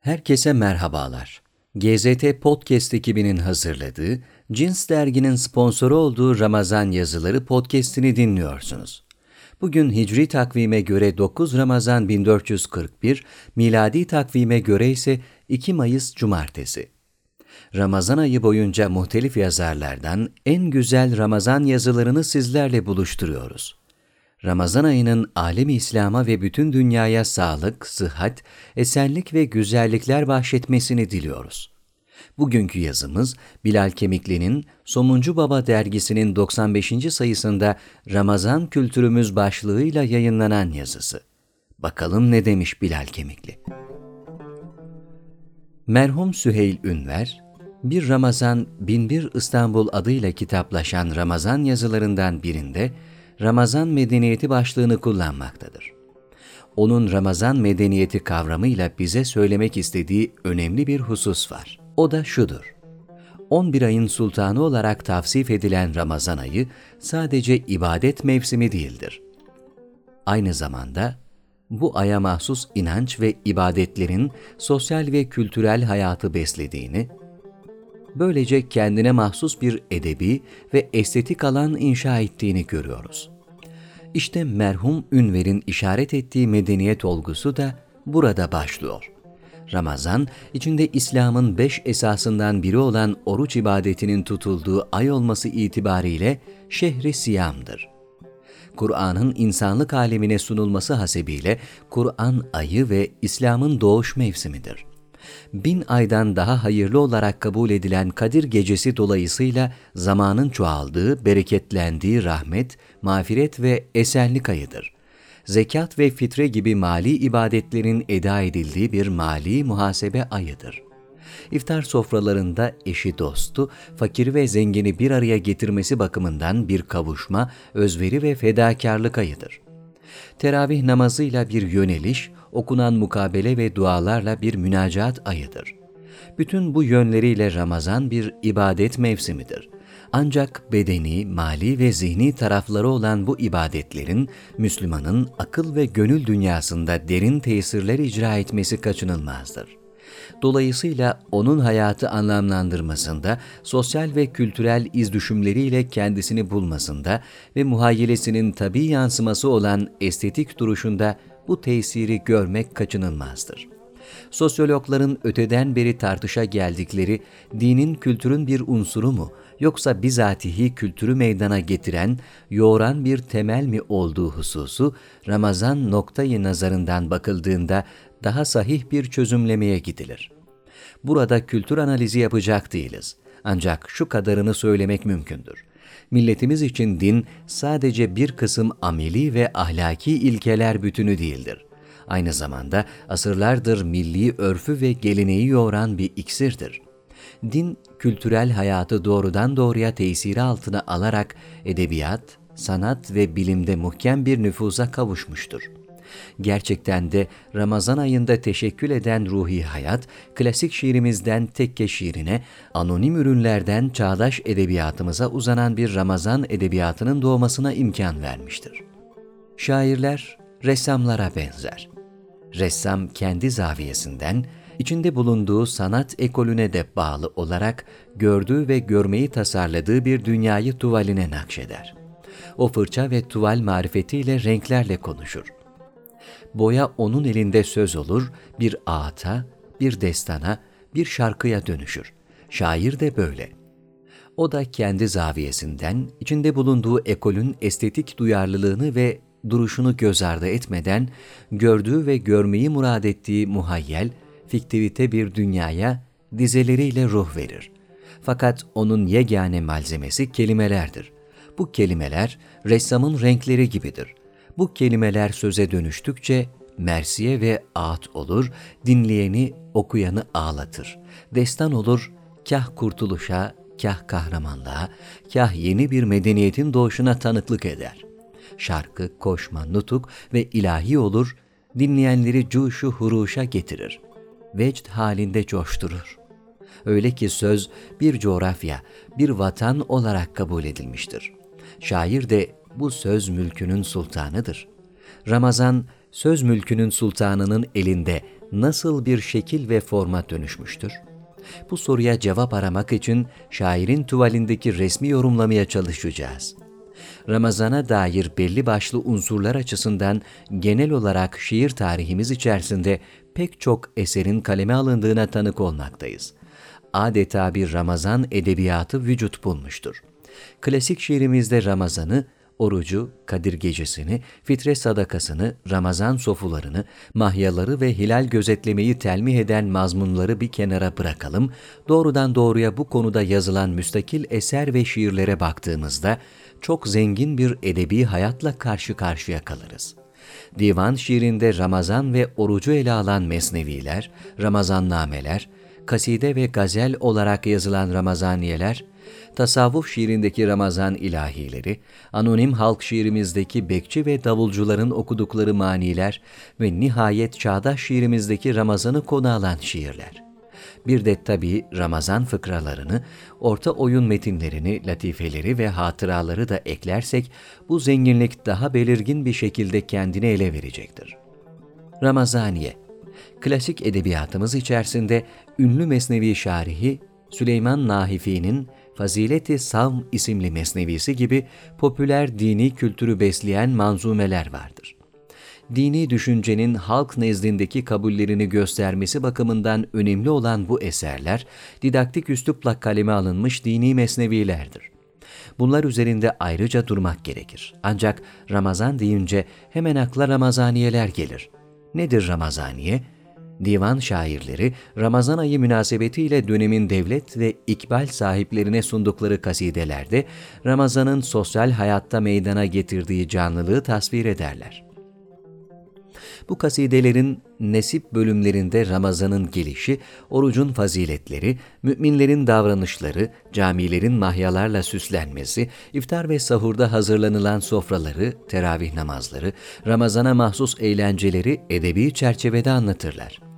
Herkese merhabalar. GZT Podcast ekibinin hazırladığı, Cins Dergi'nin sponsoru olduğu Ramazan yazıları podcast'ini dinliyorsunuz. Bugün Hicri takvime göre 9 Ramazan 1441, miladi takvime göre ise 2 Mayıs Cumartesi. Ramazan ayı boyunca muhtelif yazarlardan en güzel Ramazan yazılarını sizlerle buluşturuyoruz. Ramazan ayının alemi İslam'a ve bütün dünyaya sağlık, sıhhat, esenlik ve güzellikler bahşetmesini diliyoruz. Bugünkü yazımız Bilal Kemikli'nin Somuncu Baba dergisinin 95. sayısında Ramazan kültürümüz başlığıyla yayınlanan yazısı. Bakalım ne demiş Bilal Kemikli? Merhum Süheyl Ünver, bir Ramazan Binbir İstanbul adıyla kitaplaşan Ramazan yazılarından birinde Ramazan medeniyeti başlığını kullanmaktadır. Onun Ramazan medeniyeti kavramıyla bize söylemek istediği önemli bir husus var. O da şudur. 11 ayın sultanı olarak tavsif edilen Ramazan ayı sadece ibadet mevsimi değildir. Aynı zamanda bu aya mahsus inanç ve ibadetlerin sosyal ve kültürel hayatı beslediğini, böylece kendine mahsus bir edebi ve estetik alan inşa ettiğini görüyoruz. İşte merhum Ünver'in işaret ettiği medeniyet olgusu da burada başlıyor. Ramazan, içinde İslam'ın beş esasından biri olan oruç ibadetinin tutulduğu ay olması itibariyle şehri siyamdır. Kur'an'ın insanlık alemine sunulması hasebiyle Kur'an ayı ve İslam'ın doğuş mevsimidir bin aydan daha hayırlı olarak kabul edilen Kadir Gecesi dolayısıyla zamanın çoğaldığı, bereketlendiği rahmet, mağfiret ve esenlik ayıdır. Zekat ve fitre gibi mali ibadetlerin eda edildiği bir mali muhasebe ayıdır. İftar sofralarında eşi dostu, fakiri ve zengini bir araya getirmesi bakımından bir kavuşma, özveri ve fedakarlık ayıdır. Teravih namazıyla bir yöneliş, okunan mukabele ve dualarla bir münacat ayıdır. Bütün bu yönleriyle Ramazan bir ibadet mevsimidir. Ancak bedeni, mali ve zihni tarafları olan bu ibadetlerin Müslümanın akıl ve gönül dünyasında derin tesirler icra etmesi kaçınılmazdır. Dolayısıyla onun hayatı anlamlandırmasında, sosyal ve kültürel izdüşümleriyle kendisini bulmasında ve muhayyilesinin tabi yansıması olan estetik duruşunda bu tesiri görmek kaçınılmazdır. Sosyologların öteden beri tartışa geldikleri dinin kültürün bir unsuru mu yoksa bizatihi kültürü meydana getiren, yoğuran bir temel mi olduğu hususu Ramazan noktayı nazarından bakıldığında daha sahih bir çözümlemeye gidilir. Burada kültür analizi yapacak değiliz. Ancak şu kadarını söylemek mümkündür milletimiz için din sadece bir kısım ameli ve ahlaki ilkeler bütünü değildir. Aynı zamanda asırlardır milli örfü ve geleneği yoğuran bir iksirdir. Din, kültürel hayatı doğrudan doğruya tesiri altına alarak edebiyat, sanat ve bilimde muhkem bir nüfuza kavuşmuştur.'' Gerçekten de Ramazan ayında teşekkül eden ruhi hayat, klasik şiirimizden tekke şiirine, anonim ürünlerden çağdaş edebiyatımıza uzanan bir Ramazan edebiyatının doğmasına imkan vermiştir. Şairler, ressamlara benzer. Ressam kendi zaviyesinden, içinde bulunduğu sanat ekolüne de bağlı olarak gördüğü ve görmeyi tasarladığı bir dünyayı tuvaline nakşeder. O fırça ve tuval marifetiyle renklerle konuşur boya onun elinde söz olur, bir ağıta, bir destana, bir şarkıya dönüşür. Şair de böyle. O da kendi zaviyesinden, içinde bulunduğu ekolün estetik duyarlılığını ve duruşunu göz ardı etmeden, gördüğü ve görmeyi murad ettiği muhayyel, fiktivite bir dünyaya dizeleriyle ruh verir. Fakat onun yegane malzemesi kelimelerdir. Bu kelimeler ressamın renkleri gibidir bu kelimeler söze dönüştükçe mersiye ve ağıt olur, dinleyeni, okuyanı ağlatır. Destan olur, kah kurtuluşa, kah kahramanlığa, kah yeni bir medeniyetin doğuşuna tanıklık eder. Şarkı, koşma, nutuk ve ilahi olur, dinleyenleri cuşu huruşa getirir. Vecd halinde coşturur. Öyle ki söz bir coğrafya, bir vatan olarak kabul edilmiştir. Şair de bu söz mülkünün sultanıdır. Ramazan söz mülkünün sultanının elinde nasıl bir şekil ve forma dönüşmüştür? Bu soruya cevap aramak için şairin tuvalindeki resmi yorumlamaya çalışacağız. Ramazana dair belli başlı unsurlar açısından genel olarak şiir tarihimiz içerisinde pek çok eserin kaleme alındığına tanık olmaktayız. Adeta bir Ramazan edebiyatı vücut bulmuştur. Klasik şiirimizde Ramazan'ı orucu, Kadir gecesini, fitre sadakasını, Ramazan sofularını, mahyaları ve hilal gözetlemeyi telmih eden mazmunları bir kenara bırakalım, doğrudan doğruya bu konuda yazılan müstakil eser ve şiirlere baktığımızda çok zengin bir edebi hayatla karşı karşıya kalırız. Divan şiirinde Ramazan ve orucu ele alan mesneviler, Ramazannameler, kaside ve gazel olarak yazılan Ramazaniyeler, tasavvuf şiirindeki Ramazan ilahileri, anonim halk şiirimizdeki bekçi ve davulcuların okudukları maniler ve nihayet çağdaş şiirimizdeki Ramazan'ı konu alan şiirler. Bir de tabii Ramazan fıkralarını, orta oyun metinlerini, latifeleri ve hatıraları da eklersek bu zenginlik daha belirgin bir şekilde kendini ele verecektir. Ramazaniye Klasik edebiyatımız içerisinde ünlü mesnevi şarihi Süleyman Nahifi'nin Fazileti Savm isimli mesnevisi gibi popüler dini kültürü besleyen manzumeler vardır. Dini düşüncenin halk nezdindeki kabullerini göstermesi bakımından önemli olan bu eserler, didaktik üslupla kaleme alınmış dini mesnevilerdir. Bunlar üzerinde ayrıca durmak gerekir. Ancak Ramazan deyince hemen akla Ramazaniyeler gelir. Nedir Ramazaniye? Divan şairleri Ramazan ayı münasebetiyle dönemin devlet ve ikbal sahiplerine sundukları kasidelerde Ramazan'ın sosyal hayatta meydana getirdiği canlılığı tasvir ederler. Bu kasidelerin nesip bölümlerinde Ramazan'ın gelişi, orucun faziletleri, müminlerin davranışları, camilerin mahyalarla süslenmesi, iftar ve sahurda hazırlanılan sofraları, teravih namazları, Ramazan'a mahsus eğlenceleri edebi çerçevede anlatırlar.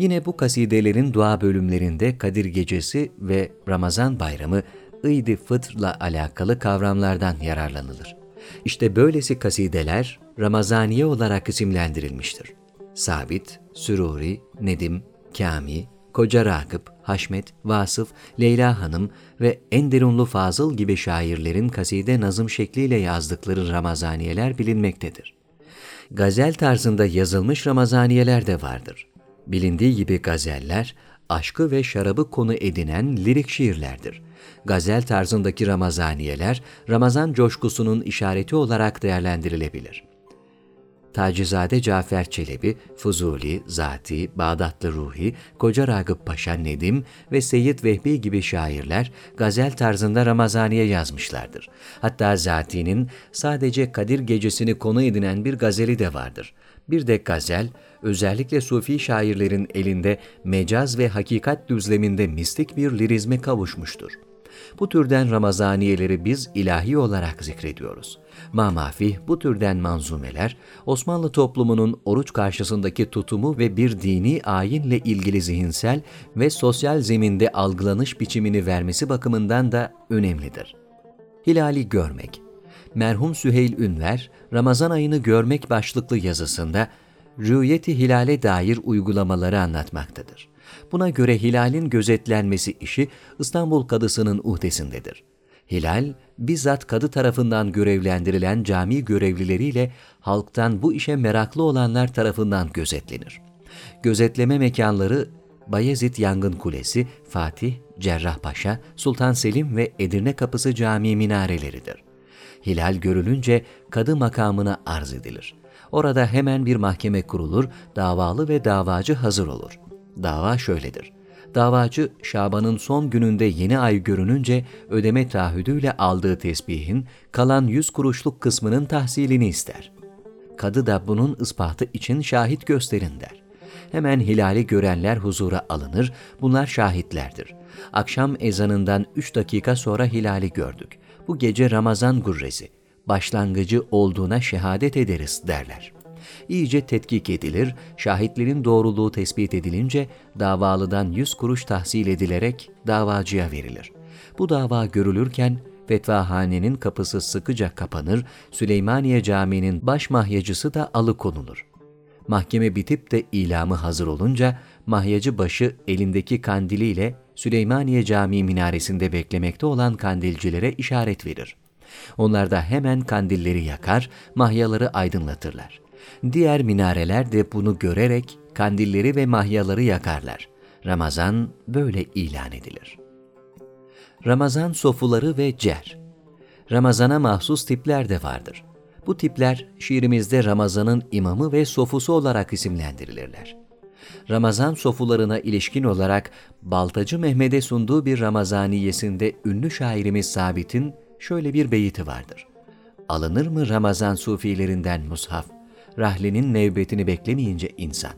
Yine bu kasidelerin dua bölümlerinde Kadir Gecesi ve Ramazan Bayramı, İd-i Fıtr'la alakalı kavramlardan yararlanılır. İşte böylesi kasideler Ramazaniye olarak isimlendirilmiştir. Sabit, Süruri, Nedim, Kami, Koca Rakıp, Haşmet, Vasıf, Leyla Hanım ve Enderunlu Fazıl gibi şairlerin kaside nazım şekliyle yazdıkları Ramazaniyeler bilinmektedir. Gazel tarzında yazılmış Ramazaniyeler de vardır. Bilindiği gibi gazeller, aşkı ve şarabı konu edinen lirik şiirlerdir. Gazel tarzındaki Ramazaniyeler, Ramazan coşkusunun işareti olarak değerlendirilebilir. Tacizade Cafer Çelebi, Fuzuli, Zati, Bağdatlı Ruhi, Koca Ragıp Paşa Nedim ve Seyyid Vehbi gibi şairler gazel tarzında Ramazaniye yazmışlardır. Hatta Zati'nin sadece Kadir Gecesi'ni konu edinen bir gazeli de vardır. Bir de gazel, özellikle sufi şairlerin elinde mecaz ve hakikat düzleminde mistik bir lirizme kavuşmuştur. Bu türden Ramazaniyeleri biz ilahi olarak zikrediyoruz. Mamafih bu türden manzumeler, Osmanlı toplumunun oruç karşısındaki tutumu ve bir dini ayinle ilgili zihinsel ve sosyal zeminde algılanış biçimini vermesi bakımından da önemlidir. Hilali görmek Merhum Süheyl Ünver, Ramazan ayını görmek başlıklı yazısında rüyeti hilale dair uygulamaları anlatmaktadır. Buna göre hilalin gözetlenmesi işi İstanbul Kadısı'nın uhdesindedir. Hilal, bizzat kadı tarafından görevlendirilen cami görevlileriyle halktan bu işe meraklı olanlar tarafından gözetlenir. Gözetleme mekanları Bayezid Yangın Kulesi, Fatih, Cerrahpaşa, Sultan Selim ve Edirne Kapısı Camii minareleridir. Hilal görülünce kadı makamına arz edilir. Orada hemen bir mahkeme kurulur, davalı ve davacı hazır olur. Dava şöyledir. Davacı Şaban'ın son gününde yeni ay görününce ödeme taahhüdüyle aldığı tesbihin kalan yüz kuruşluk kısmının tahsilini ister. Kadı da bunun ispatı için şahit gösterin der. Hemen hilali görenler huzura alınır, bunlar şahitlerdir. Akşam ezanından üç dakika sonra hilali gördük. Bu gece Ramazan gurresi, başlangıcı olduğuna şehadet ederiz derler. İyice tetkik edilir, şahitlerin doğruluğu tespit edilince davalıdan yüz kuruş tahsil edilerek davacıya verilir. Bu dava görülürken fetvahanenin kapısı sıkıca kapanır, Süleymaniye Camii'nin baş mahyacısı da alıkonulur. Mahkeme bitip de ilamı hazır olunca mahyacı başı elindeki kandiliyle Süleymaniye Camii minaresinde beklemekte olan kandilcilere işaret verir. Onlar da hemen kandilleri yakar, mahyaları aydınlatırlar. Diğer minareler de bunu görerek kandilleri ve mahyaları yakarlar. Ramazan böyle ilan edilir. Ramazan sofuları ve cer Ramazana mahsus tipler de vardır. Bu tipler şiirimizde Ramazan'ın imamı ve sofusu olarak isimlendirilirler. Ramazan sofularına ilişkin olarak Baltacı Mehmet'e sunduğu bir Ramazaniyesinde ünlü şairimiz Sabit'in şöyle bir beyti vardır. Alınır mı Ramazan sufilerinden mushaf, rahlenin nevbetini beklemeyince insan?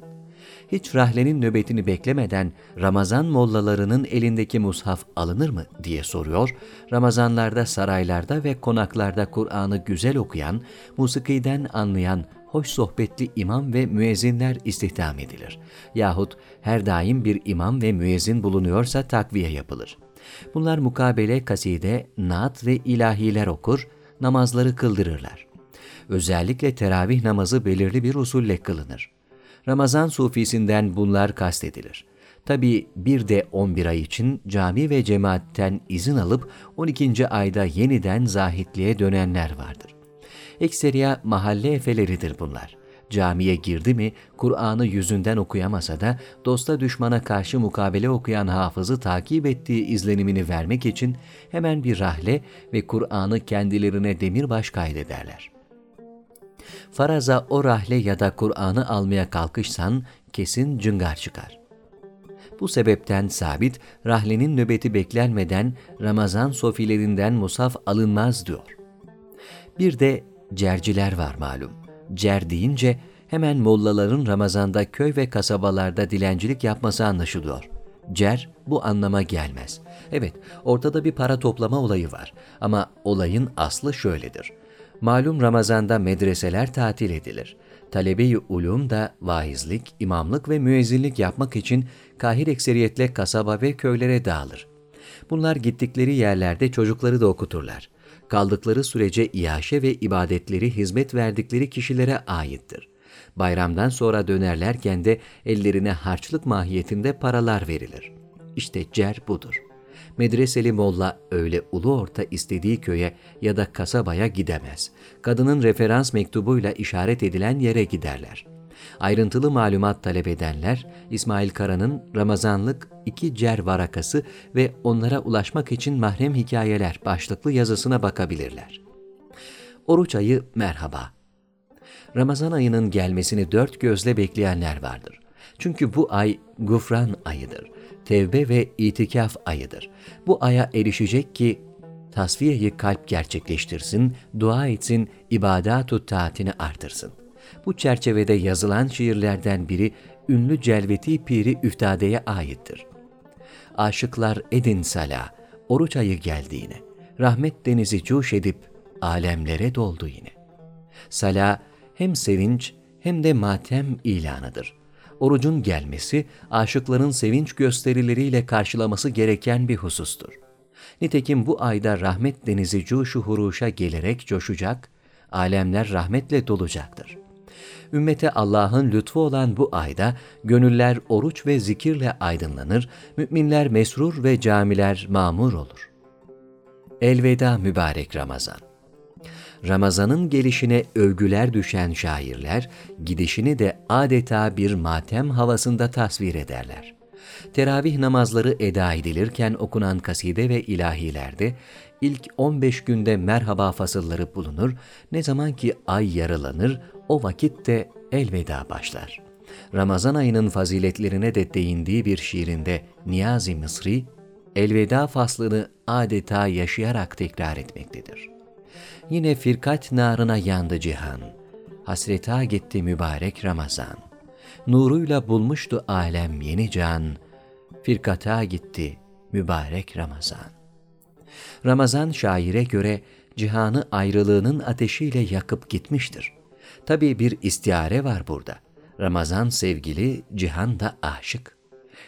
Hiç rahlenin nöbetini beklemeden Ramazan mollalarının elindeki mushaf alınır mı diye soruyor. Ramazanlarda saraylarda ve konaklarda Kur'an'ı güzel okuyan, musikiden anlayan hoş sohbetli imam ve müezzinler istihdam edilir. Yahut her daim bir imam ve müezzin bulunuyorsa takviye yapılır. Bunlar mukabele, kaside, naat ve ilahiler okur, namazları kıldırırlar. Özellikle teravih namazı belirli bir usulle kılınır. Ramazan sufisinden bunlar kastedilir. Tabi bir de 11 ay için cami ve cemaatten izin alıp 12. ayda yeniden zahitliğe dönenler vardır. Ekseriya mahalle efeleridir bunlar. Camiye girdi mi Kur'an'ı yüzünden okuyamasa da dosta düşmana karşı mukabele okuyan hafızı takip ettiği izlenimini vermek için hemen bir rahle ve Kur'an'ı kendilerine demirbaş kaydederler. Faraza o rahle ya da Kur'an'ı almaya kalkışsan kesin cıngar çıkar. Bu sebepten sabit, rahlenin nöbeti beklenmeden Ramazan sofilerinden musaf alınmaz diyor. Bir de cerciler var malum. Cer deyince hemen mollaların Ramazan'da köy ve kasabalarda dilencilik yapması anlaşılıyor. Cer bu anlama gelmez. Evet, ortada bir para toplama olayı var ama olayın aslı şöyledir. Malum Ramazan'da medreseler tatil edilir. Talebe-i ulum da vaizlik, imamlık ve müezzinlik yapmak için kahir ekseriyetle kasaba ve köylere dağılır. Bunlar gittikleri yerlerde çocukları da okuturlar. Kaldıkları sürece iaşe ve ibadetleri hizmet verdikleri kişilere aittir. Bayramdan sonra dönerlerken de ellerine harçlık mahiyetinde paralar verilir. İşte cer budur.'' medreseli molla öyle ulu orta istediği köye ya da kasabaya gidemez. Kadının referans mektubuyla işaret edilen yere giderler. Ayrıntılı malumat talep edenler, İsmail Kara'nın Ramazanlık iki cer varakası ve onlara ulaşmak için mahrem hikayeler başlıklı yazısına bakabilirler. Oruç ayı merhaba. Ramazan ayının gelmesini dört gözle bekleyenler vardır. Çünkü bu ay gufran ayıdır tevbe ve itikaf ayıdır. Bu aya erişecek ki tasfiyeyi kalp gerçekleştirsin, dua etsin, ibadat-ı taatini artırsın. Bu çerçevede yazılan şiirlerden biri ünlü Celveti Piri Üftade'ye aittir. Aşıklar edin sala, oruç ayı geldi yine. Rahmet denizi cuş edip alemlere doldu yine. Sala hem sevinç hem de matem ilanıdır.'' orucun gelmesi, aşıkların sevinç gösterileriyle karşılaması gereken bir husustur. Nitekim bu ayda rahmet denizi cuşu huruşa gelerek coşacak, alemler rahmetle dolacaktır. Ümmete Allah'ın lütfu olan bu ayda gönüller oruç ve zikirle aydınlanır, müminler mesrur ve camiler mamur olur. Elveda mübarek Ramazan. Ramazan'ın gelişine övgüler düşen şairler, gidişini de adeta bir matem havasında tasvir ederler. Teravih namazları eda edilirken okunan kaside ve ilahilerde ilk 15 günde merhaba fasılları bulunur, ne zaman ki ay yaralanır, o vakit de elveda başlar. Ramazan ayının faziletlerine de değindiği bir şiirinde Niyazi Mısri, elveda faslını adeta yaşayarak tekrar etmektedir yine firkat narına yandı cihan. Hasreta gitti mübarek Ramazan. Nuruyla bulmuştu alem yeni can. Firkata gitti mübarek Ramazan. Ramazan şaire göre cihanı ayrılığının ateşiyle yakıp gitmiştir. Tabi bir istiyare var burada. Ramazan sevgili, cihan da aşık.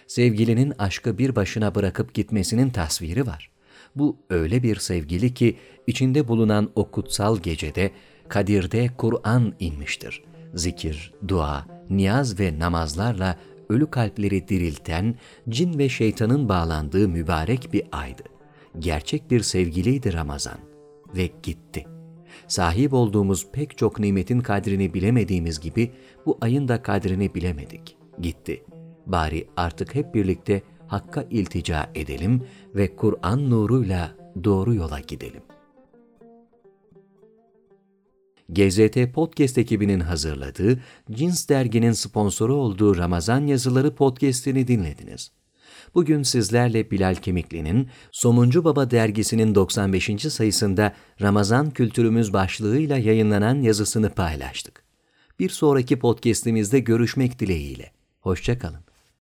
Sevgilinin aşkı bir başına bırakıp gitmesinin tasviri var. Bu öyle bir sevgili ki içinde bulunan o kutsal gecede Kadir'de Kur'an inmiştir. Zikir, dua, niyaz ve namazlarla ölü kalpleri dirilten, cin ve şeytanın bağlandığı mübarek bir aydı. Gerçek bir sevgiliydi Ramazan ve gitti. Sahip olduğumuz pek çok nimetin kadrini bilemediğimiz gibi bu ayın da kadrini bilemedik. Gitti. Bari artık hep birlikte Hakk'a iltica edelim ve Kur'an nuruyla doğru yola gidelim. GZT Podcast ekibinin hazırladığı, Cins Dergi'nin sponsoru olduğu Ramazan Yazıları podcast'ini dinlediniz. Bugün sizlerle Bilal Kemikli'nin Somuncu Baba dergisinin 95. sayısında Ramazan Kültürümüz başlığıyla yayınlanan yazısını paylaştık. Bir sonraki podcast'imizde görüşmek dileğiyle. Hoşçakalın.